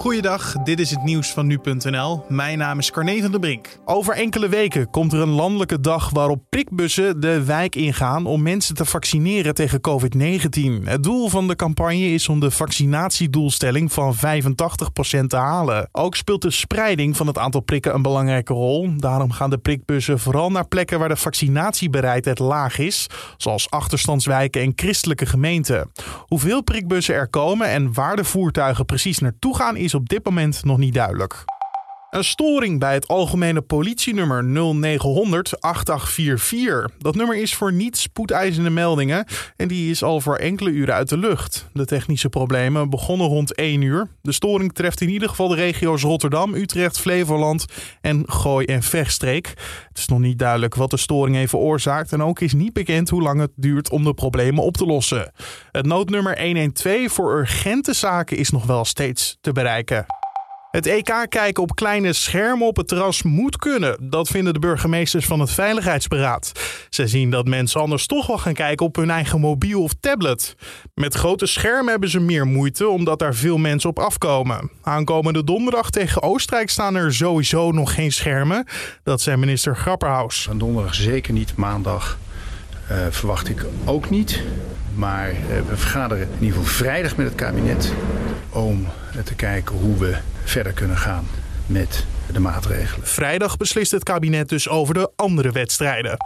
Goeiedag, dit is het nieuws van nu.nl. Mijn naam is Carne van der Brink. Over enkele weken komt er een landelijke dag waarop prikbussen de wijk ingaan om mensen te vaccineren tegen COVID-19. Het doel van de campagne is om de vaccinatiedoelstelling van 85% te halen. Ook speelt de spreiding van het aantal prikken een belangrijke rol. Daarom gaan de prikbussen vooral naar plekken waar de vaccinatiebereidheid laag is, zoals achterstandswijken en christelijke gemeenten. Hoeveel prikbussen er komen en waar de voertuigen precies naartoe gaan is op dit moment nog niet duidelijk. Een storing bij het algemene politienummer 0900 8844. Dat nummer is voor niet spoedeisende meldingen en die is al voor enkele uren uit de lucht. De technische problemen begonnen rond 1 uur. De storing treft in ieder geval de regio's Rotterdam, Utrecht, Flevoland en Gooi- en Vechtstreek. Het is nog niet duidelijk wat de storing heeft veroorzaakt en ook is niet bekend hoe lang het duurt om de problemen op te lossen. Het noodnummer 112 voor urgente zaken is nog wel steeds te bereiken. Het EK kijken op kleine schermen op het terras moet kunnen. Dat vinden de burgemeesters van het Veiligheidsberaad. Ze zien dat mensen anders toch wel gaan kijken op hun eigen mobiel of tablet. Met grote schermen hebben ze meer moeite omdat daar veel mensen op afkomen. Aankomende donderdag tegen Oostenrijk staan er sowieso nog geen schermen. Dat zei minister Grapperhaus. Van donderdag zeker niet, maandag uh, verwacht ik ook niet. Maar uh, we vergaderen in ieder geval vrijdag met het kabinet om te kijken hoe we verder kunnen gaan met de maatregelen. Vrijdag beslist het kabinet dus over de andere wedstrijden.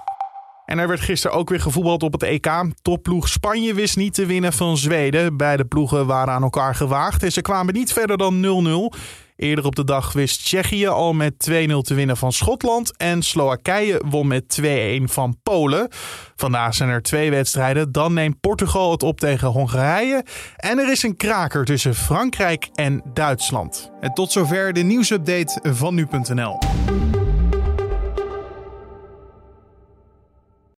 En er werd gisteren ook weer gevoetbald op het EK. Topploeg Spanje wist niet te winnen van Zweden. Beide ploegen waren aan elkaar gewaagd en ze kwamen niet verder dan 0-0. Eerder op de dag wist Tsjechië al met 2-0 te winnen van Schotland en Slowakije won met 2-1 van Polen. Vandaag zijn er twee wedstrijden. Dan neemt Portugal het op tegen Hongarije. En er is een kraker tussen Frankrijk en Duitsland. En tot zover de nieuwsupdate van nu.nl.